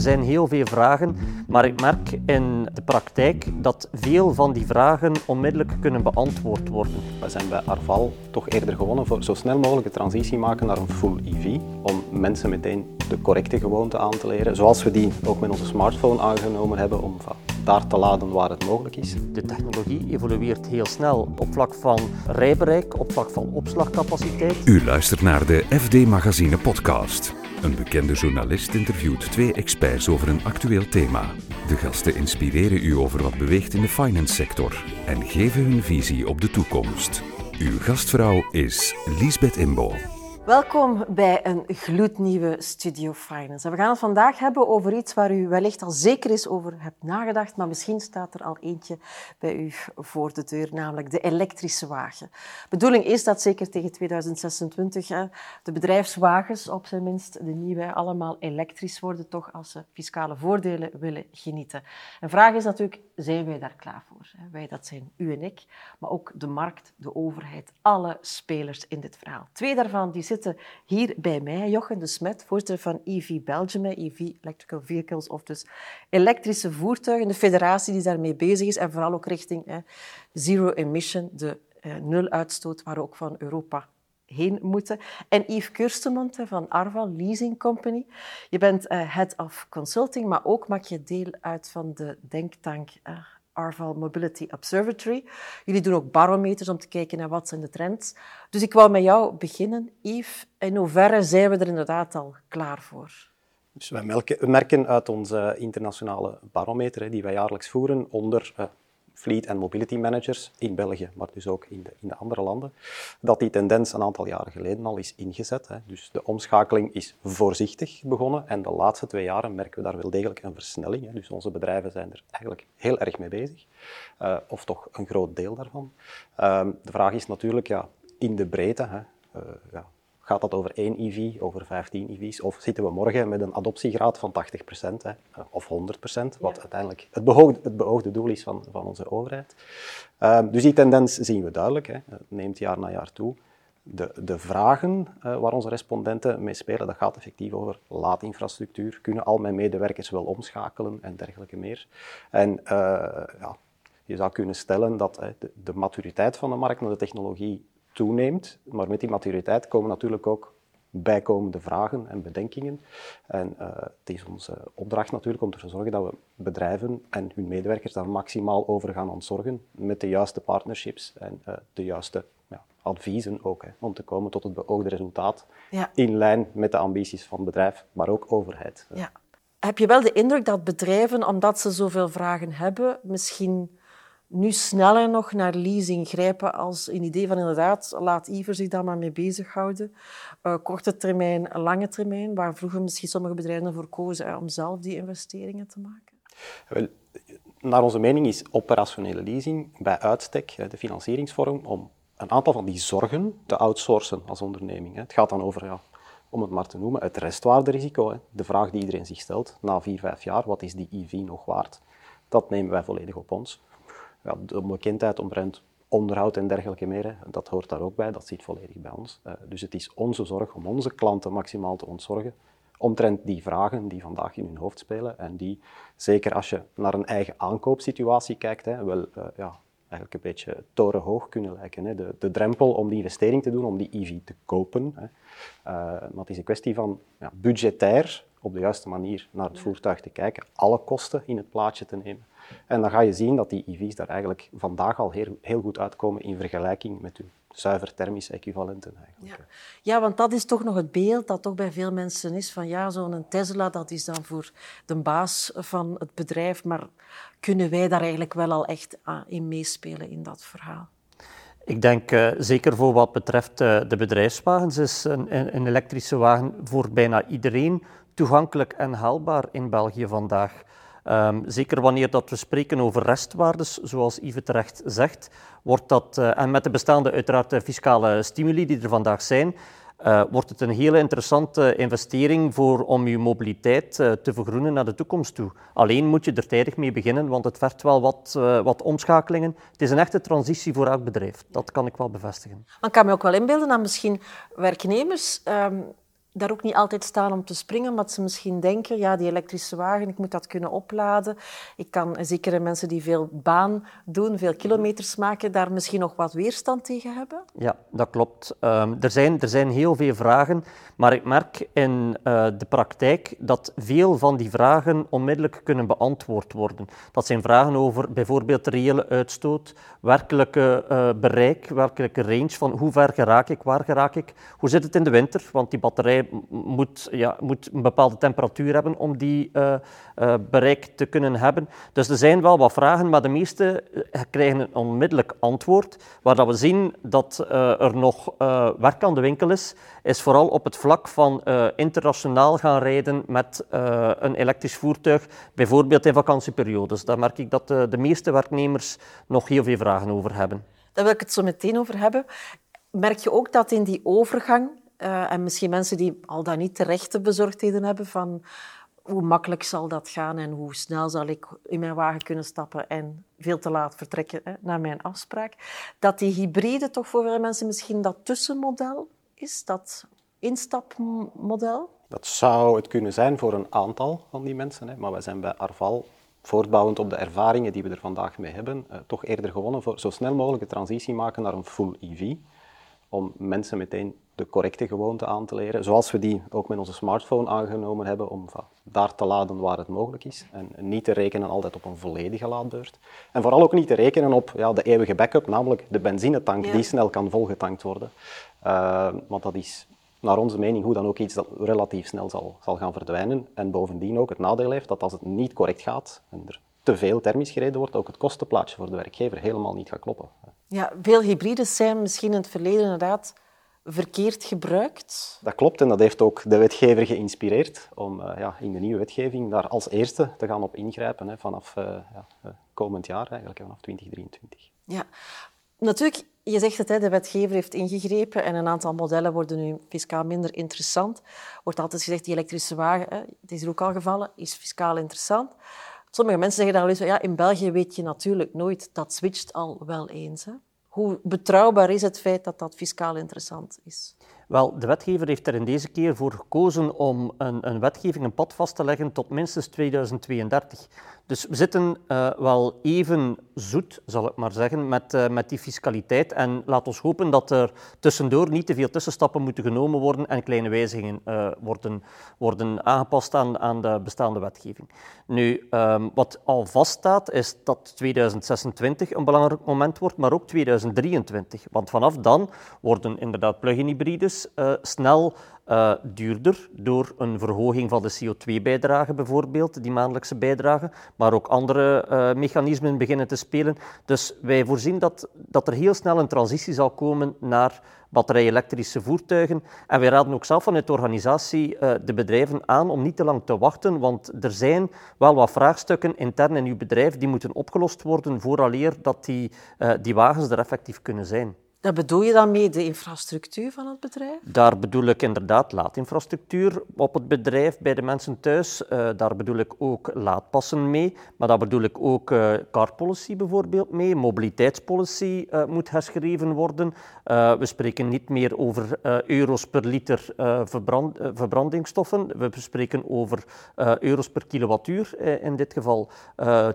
Er zijn heel veel vragen, maar ik merk in de praktijk dat veel van die vragen onmiddellijk kunnen beantwoord worden. We zijn bij Arval toch eerder gewonnen voor zo snel mogelijk de transitie maken naar een full EV, om mensen meteen de correcte gewoonte aan te leren, zoals we die ook met onze smartphone aangenomen hebben om daar te laden waar het mogelijk is. De technologie evolueert heel snel op vlak van rijbereik, op vlak van opslagcapaciteit. U luistert naar de FD Magazine podcast. Een bekende journalist interviewt twee experts over een actueel thema. De gasten inspireren u over wat beweegt in de finance sector en geven hun visie op de toekomst. Uw gastvrouw is Liesbeth Imbo. Welkom bij een gloednieuwe Studio Finance. We gaan het vandaag hebben over iets waar u wellicht al zeker is over hebt nagedacht, maar misschien staat er al eentje bij u voor de deur, namelijk de elektrische wagen. Bedoeling is dat zeker tegen 2026 de bedrijfswagens, op zijn minst de nieuwe, allemaal elektrisch worden, toch als ze fiscale voordelen willen genieten. En vraag is natuurlijk, zijn wij daar klaar voor? Wij, dat zijn u en ik, maar ook de markt, de overheid, alle spelers in dit verhaal. Twee daarvan die zitten hier bij mij. Jochen de Smet, voorzitter van EV Belgium, EV Electrical Vehicles, of dus elektrische voertuigen, de federatie die daarmee bezig is en vooral ook richting zero emission, de uh, nul-uitstoot, waar we ook van Europa heen moeten. En Yves Kurstemont van Arval Leasing Company. Je bent uh, head of consulting, maar ook maak je deel uit van de denktank uh, Arval Mobility Observatory. Jullie doen ook barometers om te kijken naar wat zijn de trends. Dus ik wou met jou beginnen. Yves, in hoeverre zijn we er inderdaad al klaar voor? Dus merken uit onze internationale barometer, die wij jaarlijks voeren, onder uh, fleet en mobility managers in België, maar dus ook in de, in de andere landen, dat die tendens een aantal jaren geleden al is ingezet. Hè. Dus de omschakeling is voorzichtig begonnen en de laatste twee jaren merken we daar wel degelijk een versnelling. Hè. Dus onze bedrijven zijn er eigenlijk heel erg mee bezig, uh, of toch een groot deel daarvan. Uh, de vraag is natuurlijk ja, in de breedte. Hè. Uh, ja, Gaat dat over één EV, over 15 EV's? Of zitten we morgen met een adoptiegraad van 80% hè, of 100%, wat ja. uiteindelijk het beoogde, het beoogde, doel is van, van onze overheid? Um, dus die tendens zien we duidelijk, hè. het neemt jaar na jaar toe. De, de vragen uh, waar onze respondenten mee spelen, dat gaat effectief over laadinfrastructuur. Kunnen al mijn medewerkers wel omschakelen en dergelijke meer? En uh, ja, je zou kunnen stellen dat de, de maturiteit van de markt naar de technologie toeneemt. Maar met die maturiteit komen natuurlijk ook bijkomende vragen en bedenkingen. En uh, het is onze opdracht natuurlijk om ervoor te zorgen dat we bedrijven en hun medewerkers daar maximaal over gaan ontzorgen met de juiste partnerships en uh, de juiste ja, adviezen ook, hè, om te komen tot het beoogde resultaat ja. in lijn met de ambities van bedrijf, maar ook overheid. Ja. Heb je wel de indruk dat bedrijven, omdat ze zoveel vragen hebben, misschien nu sneller nog naar leasing grijpen als een idee van inderdaad, laat Iver zich daar maar mee bezighouden. Uh, korte termijn, lange termijn, waar vroeger misschien sommige bedrijven ervoor kozen uh, om zelf die investeringen te maken? Wel, naar onze mening is operationele leasing bij uitstek de financieringsvorm om een aantal van die zorgen te outsourcen als onderneming. Het gaat dan over, ja, om het maar te noemen, het restwaarderisico. De vraag die iedereen zich stelt na vier, vijf jaar, wat is die EV nog waard? Dat nemen wij volledig op ons ja, de bekendheid omtrent onderhoud en dergelijke meer, dat hoort daar ook bij, dat zit volledig bij ons. Uh, dus het is onze zorg om onze klanten maximaal te ontzorgen omtrent die vragen die vandaag in hun hoofd spelen en die, zeker als je naar een eigen aankoopsituatie kijkt, hè, wel uh, ja, eigenlijk een beetje torenhoog kunnen lijken. Hè. De, de, drempel om die investering te doen, om die EV te kopen, hè. Uh, maar het is een kwestie van ja, budgetair op de juiste manier naar het voertuig te kijken, alle kosten in het plaatje te nemen en dan ga je zien dat die EV's daar eigenlijk vandaag al heel, heel goed uitkomen in vergelijking met hun zuiver thermische equivalenten. Eigenlijk. Ja. ja, want dat is toch nog het beeld dat toch bij veel mensen is van ja, zo'n Tesla dat is dan voor de baas van het bedrijf, maar kunnen wij daar eigenlijk wel al echt in meespelen in dat verhaal? Ik denk uh, zeker voor wat betreft uh, de bedrijfswagens is een, een elektrische wagen voor bijna iedereen toegankelijk en haalbaar in België vandaag. Um, zeker wanneer dat we spreken over restwaardes, zoals Yves terecht zegt, wordt dat, uh, en met de bestaande uiteraard de fiscale stimuli die er vandaag zijn, uh, wordt het een hele interessante investering voor, om je mobiliteit te vergroenen naar de toekomst toe. Alleen moet je er tijdig mee beginnen, want het vergt wel wat, wat omschakelingen. Het is een echte transitie voor elk bedrijf, dat kan ik wel bevestigen. Maar ik kan me ook wel inbeelden dat misschien werknemers um, daar ook niet altijd staan om te springen, maar ze misschien denken, ja, die elektrische wagen, ik moet dat kunnen opladen. Ik kan, zeker mensen die veel baan doen, veel kilometers maken, daar misschien nog wat weerstand tegen hebben? Ja, dat klopt. Um, er, zijn, er zijn heel veel vragen, maar ik merk in uh, de praktijk dat veel van die vragen onmiddellijk kunnen beantwoord worden. Dat zijn vragen over bijvoorbeeld reële uitstoot, werkelijke uh, bereik, werkelijke range van hoe ver geraak ik, waar geraak ik, hoe zit het in de winter, want die moet, ja, moet een bepaalde temperatuur hebben om die uh, uh, bereik te kunnen hebben. Dus er zijn wel wat vragen, maar de meeste eh, krijgen een onmiddellijk antwoord. Waar dat we zien dat er nog werk aan de winkel is, is vooral op het vlak van internationaal gaan rijden met een elektrisch voertuig, bijvoorbeeld in vakantieperiodes. Daar merk ik dat de meeste werknemers nog heel veel vragen over hebben. Daar wil ik het zo meteen over hebben. Merk je ook dat in die overgang uh, en misschien mensen die al dan niet terechte bezorgdheden hebben van hoe makkelijk zal dat gaan en hoe snel zal ik in mijn wagen kunnen stappen en veel te laat vertrekken hè, naar mijn afspraak. Dat die hybride toch voor veel mensen misschien dat tussenmodel is, dat instapmodel? Dat zou het kunnen zijn voor een aantal van die mensen, hè, maar wij zijn bij Arval voortbouwend op de ervaringen die we er vandaag mee hebben, uh, toch eerder gewonnen voor zo snel mogelijk de transitie maken naar een full EV om mensen meteen de correcte gewoonte aan te leren, zoals we die ook met onze smartphone aangenomen hebben, om daar te laden waar het mogelijk is. En niet te rekenen altijd op een volledige laadbeurt. En vooral ook niet te rekenen op ja, de eeuwige backup, namelijk de benzinetank die snel kan volgetankt worden. Uh, want dat is naar onze mening hoe dan ook iets dat relatief snel zal, zal gaan verdwijnen. En bovendien ook het nadeel heeft dat als het niet correct gaat en er te veel thermisch gereden wordt, ook het kostenplaatje voor de werkgever helemaal niet gaat kloppen. Ja, veel hybrides zijn misschien in het verleden inderdaad verkeerd gebruikt. Dat klopt en dat heeft ook de wetgever geïnspireerd om uh, ja, in de nieuwe wetgeving daar als eerste te gaan op ingrijpen hè, vanaf uh, ja, uh, komend jaar, eigenlijk vanaf 2023. Ja, natuurlijk, je zegt het, hè, de wetgever heeft ingegrepen en een aantal modellen worden nu fiscaal minder interessant. Wordt altijd gezegd, die elektrische wagen, hè, het is er ook al gevallen, is fiscaal interessant. Sommige mensen zeggen dan wel eens, ja, in België weet je natuurlijk nooit, dat switcht al wel eens. Hè. Hoe betrouwbaar is het feit dat dat fiscaal interessant is? Wel, de wetgever heeft er in deze keer voor gekozen om een, een wetgeving, een pad vast te leggen tot minstens 2032. Dus we zitten uh, wel even zoet, zal ik maar zeggen, met, uh, met die fiscaliteit. En laat ons hopen dat er tussendoor niet te veel tussenstappen moeten genomen worden en kleine wijzigingen uh, worden, worden aangepast aan, aan de bestaande wetgeving. Nu, um, wat al vaststaat, is dat 2026 een belangrijk moment wordt, maar ook 2023. Want vanaf dan worden inderdaad plug-in hybrides snel uh, duurder door een verhoging van de CO2-bijdrage bijvoorbeeld, die maandelijkse bijdrage, maar ook andere uh, mechanismen beginnen te spelen. Dus wij voorzien dat, dat er heel snel een transitie zal komen naar batterij-elektrische voertuigen. En wij raden ook zelf vanuit de organisatie de bedrijven aan om niet te lang te wachten, want er zijn wel wat vraagstukken intern in uw bedrijf die moeten opgelost worden vooraleer dat die, die wagens er effectief kunnen zijn. Daar bedoel je dan mee de infrastructuur van het bedrijf? Daar bedoel ik inderdaad laadinfrastructuur op het bedrijf, bij de mensen thuis. Uh, daar bedoel ik ook laadpassen mee, maar daar bedoel ik ook uh, bijvoorbeeld mee. Mobiliteitspolicy uh, moet herschreven worden. we spreken niet meer over euro's per liter verbrand, verbrandingsstoffen. We spreken over euro's per kilowattuur. in dit geval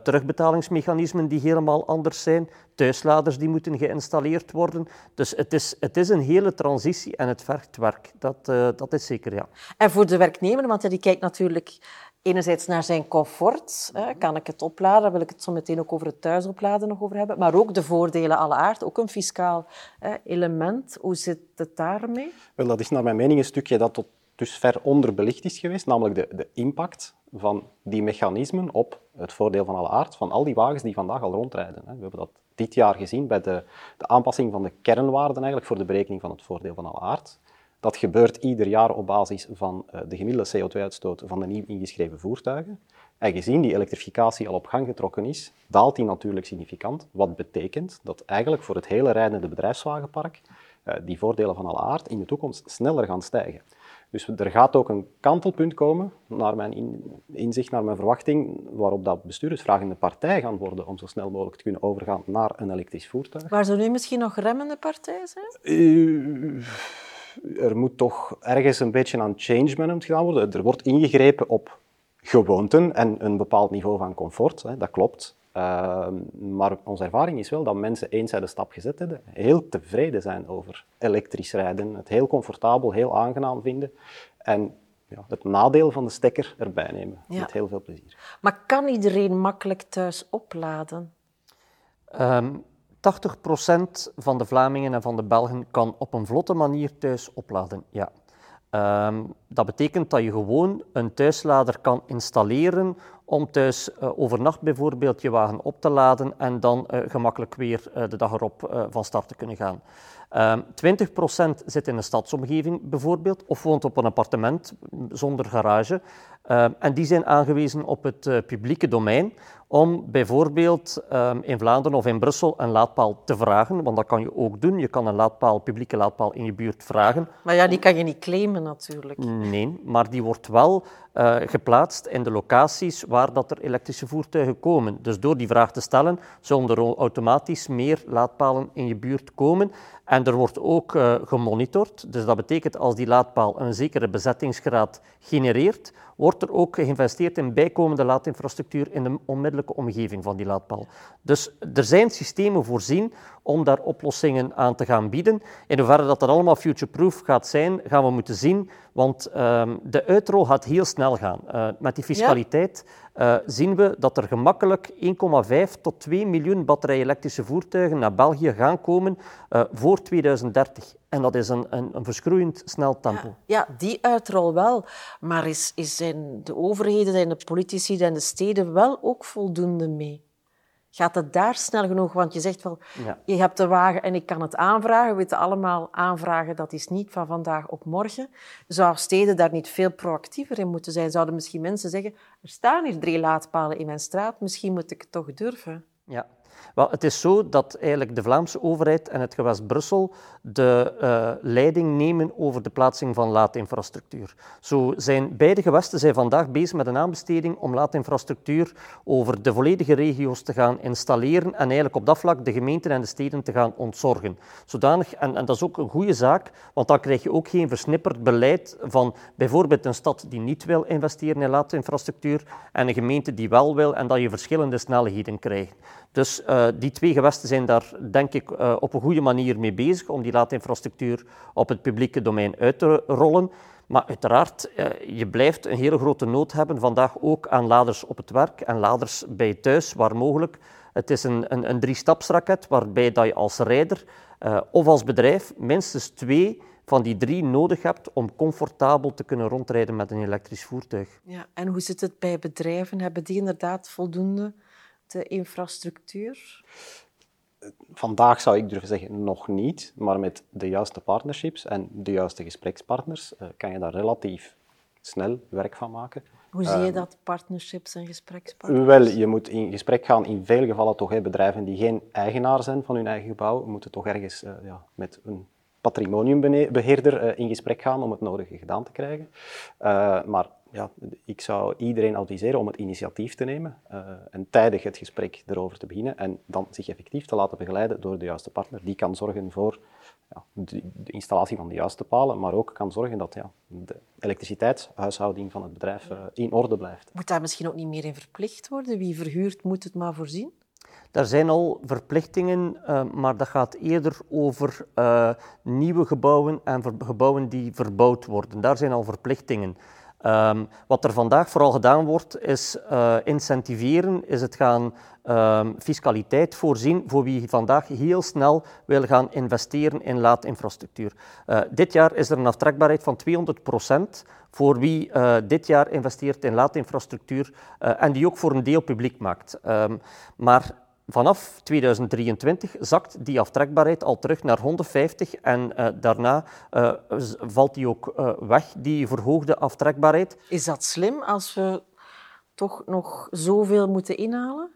terugbetalingsmechanismen die helemaal anders zijn. Thuisladers die moeten geïnstalleerd worden. Dus het is, het is een hele transitie en het vergt werk. Dat, uh, dat is zeker, ja. En voor de werknemer, want die kijkt natuurlijk enerzijds naar zijn comfort. Hè. Kan ik het opladen? Daar wil ik het zo meteen ook over het thuisopladen nog over hebben. Maar ook de voordelen alle aard, ook een fiscaal hè, element. Hoe zit het daarmee? Wel, dat is naar mijn mening een stukje dat tot dusver onderbelicht is geweest, namelijk de, de impact van die mechanismen op het voordeel van alle aard van al die wagens die vandaag al rondrijden. We hebben dat dit jaar gezien bij de, de aanpassing van de kernwaarden eigenlijk voor de berekening van het voordeel van alle aard. Dat gebeurt ieder jaar op basis van uh, de gemiddelde CO2-uitstoot van de nieuw ingeschreven voertuigen. En gezien die elektrificatie al op gang getrokken is, daalt die natuurlijk significant. Wat betekent dat eigenlijk voor het hele rijdende bedrijfswagenpark uh, die voordelen van alle aard in de toekomst sneller gaan stijgen. Dus er gaat ook een kantelpunt komen, naar mijn inzicht, naar mijn verwachting, waarop dat bestuurdersvragende partij gaan worden om zo snel mogelijk te kunnen overgaan naar een elektrisch voertuig. Waar zou nu misschien nog remmende partij zijn? Uh, er moet toch ergens een beetje aan change management gedaan worden. Er wordt ingegrepen op gewoonten en een bepaald niveau van comfort, hè, dat klopt. Uh, maar onze ervaring is wel dat mensen eens zij de stap gezet hebben, heel tevreden zijn over elektrisch rijden. Het heel comfortabel, heel aangenaam vinden. En ja, het nadeel van de stekker erbij nemen. Met heel veel plezier. Maar kan iedereen makkelijk thuis opladen? Um, 80% van de Vlamingen en van de Belgen kan op een vlotte manier thuis opladen. Ja. Um, dat betekent dat je gewoon een thuislader kan installeren om thuis uh, overnacht bijvoorbeeld je wagen op te laden en dan uh, gemakkelijk weer uh, de dag erop van start te kunnen gaan. Um, ehm, 20% zit in een stadsomgeving bijvoorbeeld, of woont op een appartement zonder garage. Um, en die zijn aangewezen op het publieke domein om bijvoorbeeld um, in Vlaanderen of in Brussel een laadpaal te vragen, want dat kan je ook doen. Je kan een laadpaal, publieke laadpaal in je buurt vragen. Maar ja, die kan je niet claimen natuurlijk. Nee, maar die wordt wel uh, geplaatst in de locaties waar dat er elektrische voertuigen komen. Dus door die vraag te stellen, zullen er automatisch meer laadpalen in je buurt komen. En er wordt ook uh, gemonitord. Dus dat betekent als die laadpaal een zekere bezettingsgraad genereert, wordt er ook geïnvesteerd in bijkomende laadinfrastructuur in de onmiddellijke omgeving van die laadpaal. Dus er zijn systemen voorzien om daar oplossingen aan te gaan bieden. In hoeverre dat dat allemaal future-proof gaat zijn, gaan we moeten zien. Want um, de uitrol gaat heel snel gaan. Uh, met die fiscaliteit ja. uh, zien we dat er gemakkelijk 1,5 tot 2 miljoen batterij-elektrische voertuigen naar België gaan komen uh, voor 2030. En dat is een, een, een verschroeiend snel tempo. Ja, ja, die uitrol wel. Maar is, is zijn de overheden en de politici en de steden wel ook voldoende mee? Gaat het daar snel genoeg? Want je zegt wel, ja. je hebt de wagen en ik kan het aanvragen. We weten allemaal, aanvragen, dat is niet van vandaag op morgen. Zou steden daar niet veel proactiever in moeten zijn? Zouden misschien mensen zeggen, er staan hier drie laadpalen in mijn straat, misschien moet ik het toch durven? Ja, wel, het is zo dat eigenlijk de Vlaamse overheid en het gewest Brussel de uh, leiding nemen over de plaatsing van laadinfrastructuur. Zo zijn beide gewesten zijn vandaag bezig met een aanbesteding om laadinfrastructuur over de volledige regio's te gaan installeren en eigenlijk op dat vlak de gemeenten en de steden te gaan ontzorgen. Zodanig, en, en dat is ook een goede zaak, want dan krijg je ook geen versnipperd beleid van bijvoorbeeld een stad die niet wil investeren in laadinfrastructuur en een gemeente die wel wil en dat je verschillende snelheden krijgt. Dus uh, die twee gewesten zijn daar, denk ik, uh, op een goede manier mee bezig om die laadinfrastructuur op het publieke domein uit te rollen. Maar uiteraard, uh, je blijft een hele grote nood hebben vandaag ook aan laders op het werk en laders bij thuis, waar mogelijk. Het is een, een, een drie-stapsraket waarbij dat je als rijder of als bedrijf minstens twee van die drie nodig hebt om comfortabel te kunnen rondrijden met een elektrisch voertuig. Ja, en hoe zit het bij bedrijven? Hebben die inderdaad voldoende de infrastructuur? Vandaag zou ik durven zeggen nog niet, maar met de juiste partnerships en de juiste gesprekspartners uh, kan je daar relatief snel werk van maken. Hoe zie je uh, dat, partnerships en gesprekspartners? Wel, je moet in gesprek gaan in veel gevallen toch hè, bedrijven die geen eigenaar zijn van hun eigen gebouw, moeten toch ergens uh, ja, met een patrimoniumbeheerder in gesprek gaan om het nodige gedaan te krijgen. maar ja, ik zou iedereen adviseren om het initiatief te nemen uh, en tijdig het gesprek erover te beginnen en dan zich effectief te laten begeleiden door de juiste partner. Die kan zorgen voor ja, de, de, installatie van de juiste palen, maar ook kan zorgen dat ja, de elektriciteitshuishouding van het bedrijf uh, in orde blijft. Moet daar misschien ook niet meer in verplicht worden? Wie verhuurt moet het maar voorzien? Er zijn al verplichtingen, uh, maar dat gaat eerder over nieuwe gebouwen en gebouwen die verbouwd worden. Daar zijn al verplichtingen. Um, wat er vandaag vooral gedaan wordt, is uh, incentiveren, is het gaan um, fiscaliteit voorzien voor wie vandaag heel snel wil gaan investeren in laadinfrastructuur. Uh, dit jaar is er een aftrekbaarheid van 200% voor wie uh, dit jaar investeert in laadinfrastructuur en die ook voor een deel publiek maakt. Um, maar Vanaf 2023 zakt die aftrekbaarheid al terug naar 150 en uh, daarna uh, valt die ook uh, weg, die verhoogde aftrekbaarheid. Is dat slim als we toch nog zoveel moeten inhalen?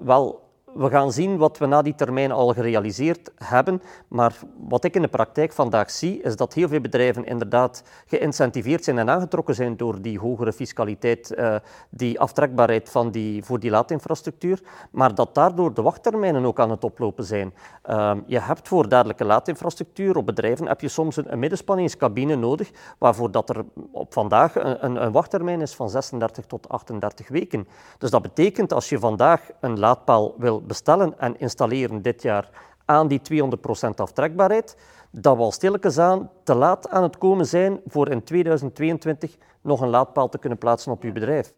wel, we gaan zien wat we na die termijn al gerealiseerd hebben. Maar wat ik in de praktijk vandaag zie, is dat heel veel bedrijven inderdaad geïncentiveerd zijn en aangetrokken zijn door die hogere fiscaliteit, uh, die aftrekbaarheid van die, voor die laadinfrastructuur. Maar dat daardoor de wachttermijnen ook aan het oplopen zijn. Uh, je hebt voor dadelijke laadinfrastructuur op bedrijven heb je soms een, een middenspanningscabine nodig, waarvoor dat er op vandaag een, een, een wachttermijn is van 36 tot 38 weken. Dus dat betekent als je vandaag een laadpaal wil bestellen en installeren dit jaar aan die 200% aftrekbaarheid, dat we al stilletjes aan te laat aan het komen zijn voor in 2022 nog een laadpaal te kunnen plaatsen op uw bedrijf.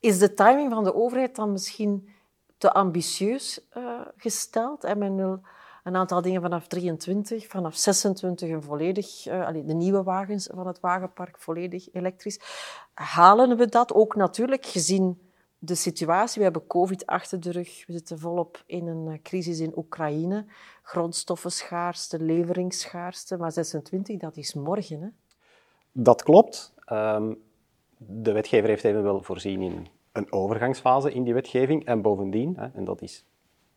Is de timing van de overheid dan misschien te ambitieus uh, gesteld? En men wil een aantal dingen vanaf 23, vanaf 26 een volledig, uh, de nieuwe wagens van het wagenpark volledig elektrisch. Halen we dat ook natuurlijk gezien de situatie. We hebben COVID achter de rug. We zitten volop in een eh, crisis in Oekraïne. Grondstoffenschaarste, leveringsschaarste. Maar 26, dat is morgen. Hè? Dat klopt. Um, de wetgever heeft evenwel voorzien in een overgangsfase in die wetgeving. En bovendien, hè, en dat is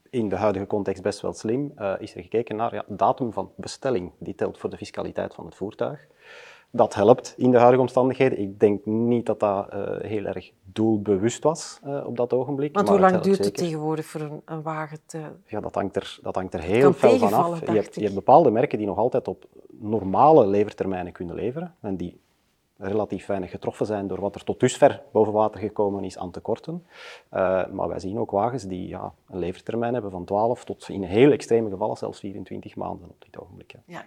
in de huidige context best wel slim, uh, is er gekeken naar ja, datum van bestelling. Die telt voor de fiscaliteit van het voertuig dat helpt in de huidige omstandigheden. Ik denk niet dat dat uh, heel erg doelbewust was uh, op dat ogenblik. Want hoe lang duurt het tegenwoordig voor een, een, wagen te... Ja, dat hangt er, dat hangt er heel veel van af. Je hebt, je hebt, bepaalde merken die nog altijd op normale levertermijnen kunnen leveren en die relatief weinig getroffen zijn door wat er tot dusver boven water gekomen is aan tekorten. Uh, maar wij zien ook wagens die ja, een levertermijn hebben van 12 tot in heel extreme gevallen zelfs 24 maanden op dit ogenblik. Ja,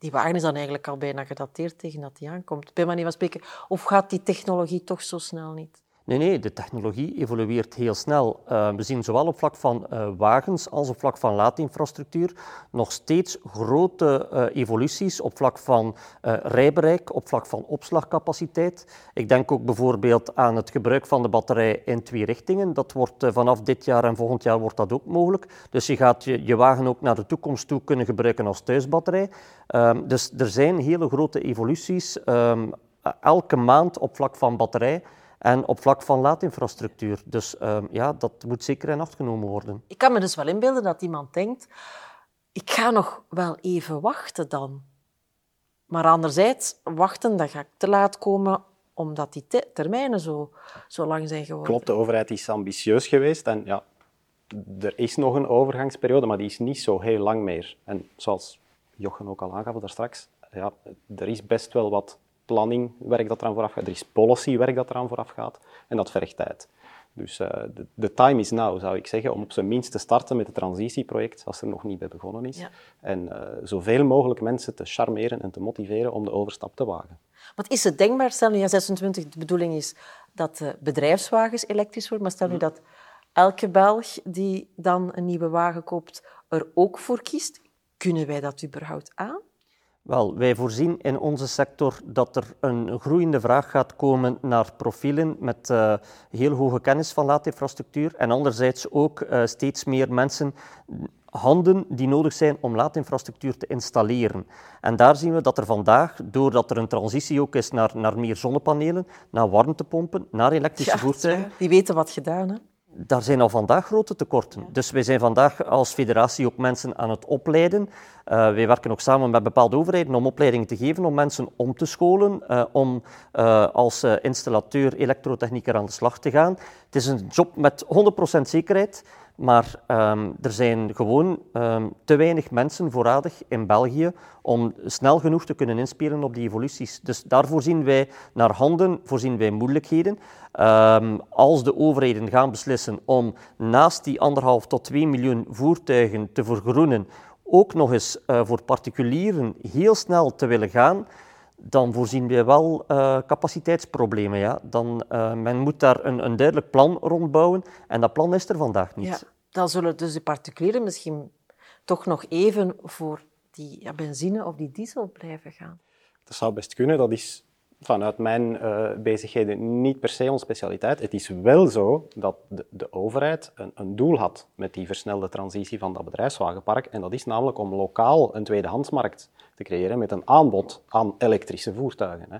die wagen is dan eigenlijk al bijna gedateerd tegen dat die aankomt. Bij manier van spreken. Of gaat die technologie toch zo snel niet? Nee, nee, de technologie evolueert heel snel. Uh, we zien zowel op vlak van uh, wagens als op vlak van laadinfrastructuur nog steeds grote uh, evoluties op vlak van rijbereik, op vlak van opslagcapaciteit. Ik denk ook bijvoorbeeld aan het gebruik van de batterij in twee richtingen. Dat wordt vanaf dit jaar en volgend jaar wordt dat ook mogelijk. Dus je gaat je, je wagen ook naar de toekomst toe kunnen gebruiken als thuisbatterij. Ehm, dus er zijn hele grote evoluties um, elke maand op vlak van batterij. En op vlak van laadinfrastructuur. Dus um, ja, dat moet zeker in acht genomen worden. Ik kan me dus wel inbeelden dat iemand denkt, ik ga nog wel even wachten dan. Maar anderzijds, wachten, dan ga ik te laat komen omdat die termijnen zo, zo lang zijn geworden. Klopt, de overheid is ambitieus geweest en ja, er is nog een overgangsperiode, maar die is niet zo heel lang meer. En zoals Jochen ook al aangaf daar straks, ja, er is best wel wat planningwerk dat eraan vooraf gaat, er is policywerk dat eraan vooraf gaat en dat vergt tijd. Dus uh, de, de, time is now, zou ik zeggen, om op zijn minst te starten met het transitieproject als er nog niet bij begonnen is. En uh, zoveel mogelijk mensen te charmeren en te motiveren om de overstap te wagen. Wat is het denkbaar, stel nu ja 26, de bedoeling is dat de bedrijfswagens elektrisch worden, maar stel nu dat elke Belg die dan een nieuwe wagen koopt er ook voor kiest, kunnen wij dat überhaupt aan? Wel, wij voorzien in onze sector dat er een groeiende vraag gaat komen naar profielen met uh, heel hoge kennis van laadinfrastructuur en anderzijds ook uh, steeds meer mensen, handen die nodig zijn om laadinfrastructuur te installeren. En daar zien we dat er vandaag, doordat er een transitie ook is naar, naar meer zonnepanelen, naar warmtepompen, naar elektrische ja, voertuigen... Die weten wat gedaan, hè? Daar zijn al vandaag grote tekorten. Dus wij zijn vandaag als federatie ook mensen aan het opleiden. Uh, wij werken ook samen met bepaalde overheden om opleidingen te geven om mensen om te scholen, uh, om uh, als installateur elektrotechnieker aan de slag te gaan. Het is een job met 100% zekerheid, maar um, er zijn gewoon um, te weinig mensen voorradig in België om snel genoeg te kunnen inspelen op die evoluties. Dus daarvoor zien wij naar handen, voorzien wij moeilijkheden. Um, als de overheden gaan beslissen om naast die anderhalf tot 2 miljoen voertuigen te vergroenen, ook nog eens uh, voor particulieren heel snel te willen gaan, dan voorzien wij wel uh, capaciteitsproblemen. Ja? Dan, uh, men moet daar een, een, duidelijk plan rondbouwen en dat plan is er vandaag niet. Ja, dan zullen dus de particulieren misschien toch nog even voor die ja, benzine of die diesel blijven gaan. Dat zou best kunnen. Dat is vanuit mijn uh, bezigheden niet per se onze specialiteit. Het is wel zo dat de, de overheid een, een, doel had met die versnelde transitie van dat bedrijfswagenpark. En dat is namelijk om lokaal een tweedehandsmarkt te creëren met een aanbod aan elektrische voertuigen. Hè.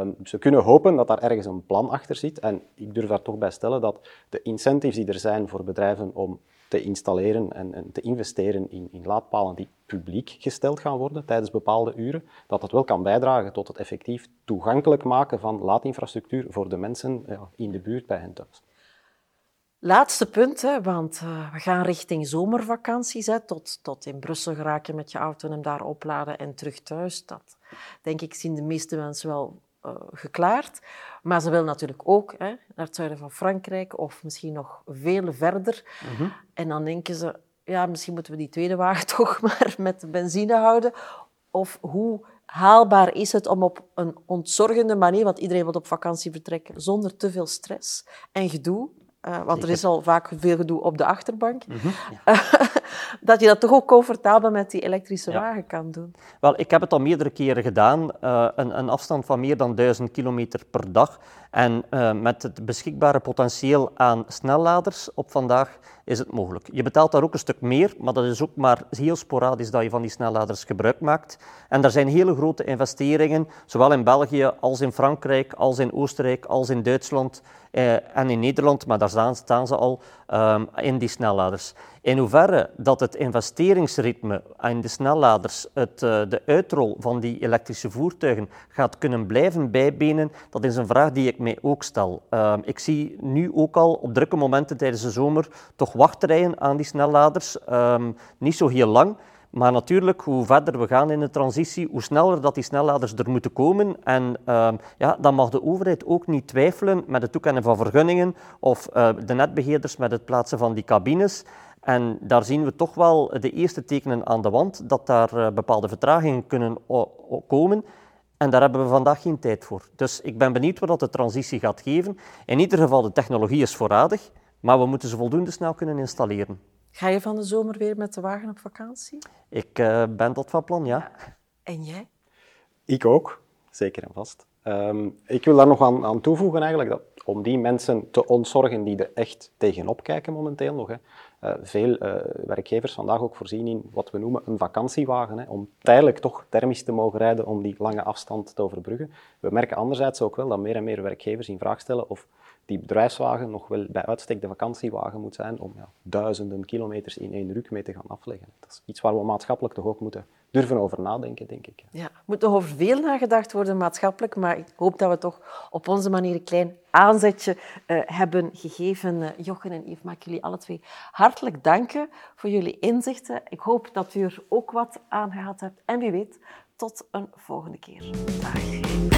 Um, ze kunnen hopen dat daar ergens een plan achter zit. En ik durf daar toch bij stellen dat de incentives die er zijn voor bedrijven om te installeren en, en te investeren in, in, laadpalen die publiek gesteld gaan worden tijdens bepaalde uren, dat dat wel kan bijdragen tot het effectief toegankelijk maken van laadinfrastructuur voor de mensen ja, in de buurt bij hen thuis. Laatste punt, want uh, we gaan richting zomervakanties. Hè, tot, tot in Brussel geraken met je auto en hem daar opladen en terug thuis. Dat denk ik zien de meeste mensen wel geklaard. Maar ze willen natuurlijk ook hè, naar het zuiden van Frankrijk of misschien nog veel verder. Mm -hmm. En dan denken ze, ja, misschien moeten we die tweede wagen toch maar met benzine houden. Of hoe haalbaar is het om op een ontzorgende manier, want iedereen wil op vakantie vertrekken, zonder te veel stress en gedoe, uh, want er is al vaak veel gedoe op de achterbank. Mm -hmm, ja. dat je dat toch ook comfortabel met die elektrische ja. wagen kan doen. Wel, ik heb het al meerdere keren gedaan. Uh, een, een, afstand van meer dan 1000 kilometer per dag. En uh, met het beschikbare potentieel aan snelladers op vandaag is het mogelijk. Je betaalt daar ook een stuk meer, maar dat is ook maar heel sporadisch dat je van die snelladers gebruik maakt. En er zijn hele grote investeringen, zowel in België als in Frankrijk, als in Oostenrijk, als in Duitsland eh, en in Nederland, maar daar staan, ze al um, in die snelladers. In hoeverre dat het investeringsritme in de snelladers, het, uh, de uitrol van die elektrische voertuigen gaat kunnen blijven bijbenen, dat is een vraag die ik mij ook stel. Uh, ik zie nu ook al op drukke momenten tijdens de zomer toch wachtrijen aan die snelladers. Um, niet zo heel lang. Maar natuurlijk, hoe verder we gaan in de transitie, hoe sneller dat die snelladers er moeten komen. En uh, ja, dan mag de overheid ook niet twijfelen met het toekennen van vergunningen of uh, de netbeheerders met het plaatsen van die cabines. En daar zien we toch wel de eerste tekenen aan de wand dat daar uh, bepaalde vertragingen kunnen komen. En daar hebben we vandaag geen tijd voor. Dus ik ben benieuwd wat de transitie gaat geven. In ieder geval, de technologie is voorradig, maar we moeten ze voldoende snel kunnen installeren. Ga je van de zomer weer met de wagen op vakantie? Ik uh, ben tot van plan, ja. ja. En jij? Ik ook, zeker en vast. Um, ik wil daar nog aan, aan toevoegen eigenlijk, dat om die mensen te ontzorgen die er echt tegenop kijken momenteel nog. Hè. Uh, veel uh, werkgevers vandaag ook voorzien in wat we noemen een vakantiewagen, hè, om tijdelijk toch thermisch te mogen rijden om die lange afstand te overbruggen. We merken anderzijds ook wel dat meer en meer werkgevers in vraag stellen of die bedrijfswagen nog wel bij uitstek de vakantiewagen moet zijn om ja, duizenden kilometers in één ruk mee te gaan afleggen. Dat is iets waar we maatschappelijk toch ook moeten durven over nadenken, denk ik. Ja, er moet nog over veel nagedacht worden maatschappelijk, maar ik hoop dat we toch op onze manier een klein aanzetje uh, hebben gegeven. Uh, Jochen en Yves, mag ik jullie alle twee hartelijk danken voor jullie inzichten. Ik hoop dat u er ook wat aan gehad hebt en wie weet, tot een volgende keer. Dag.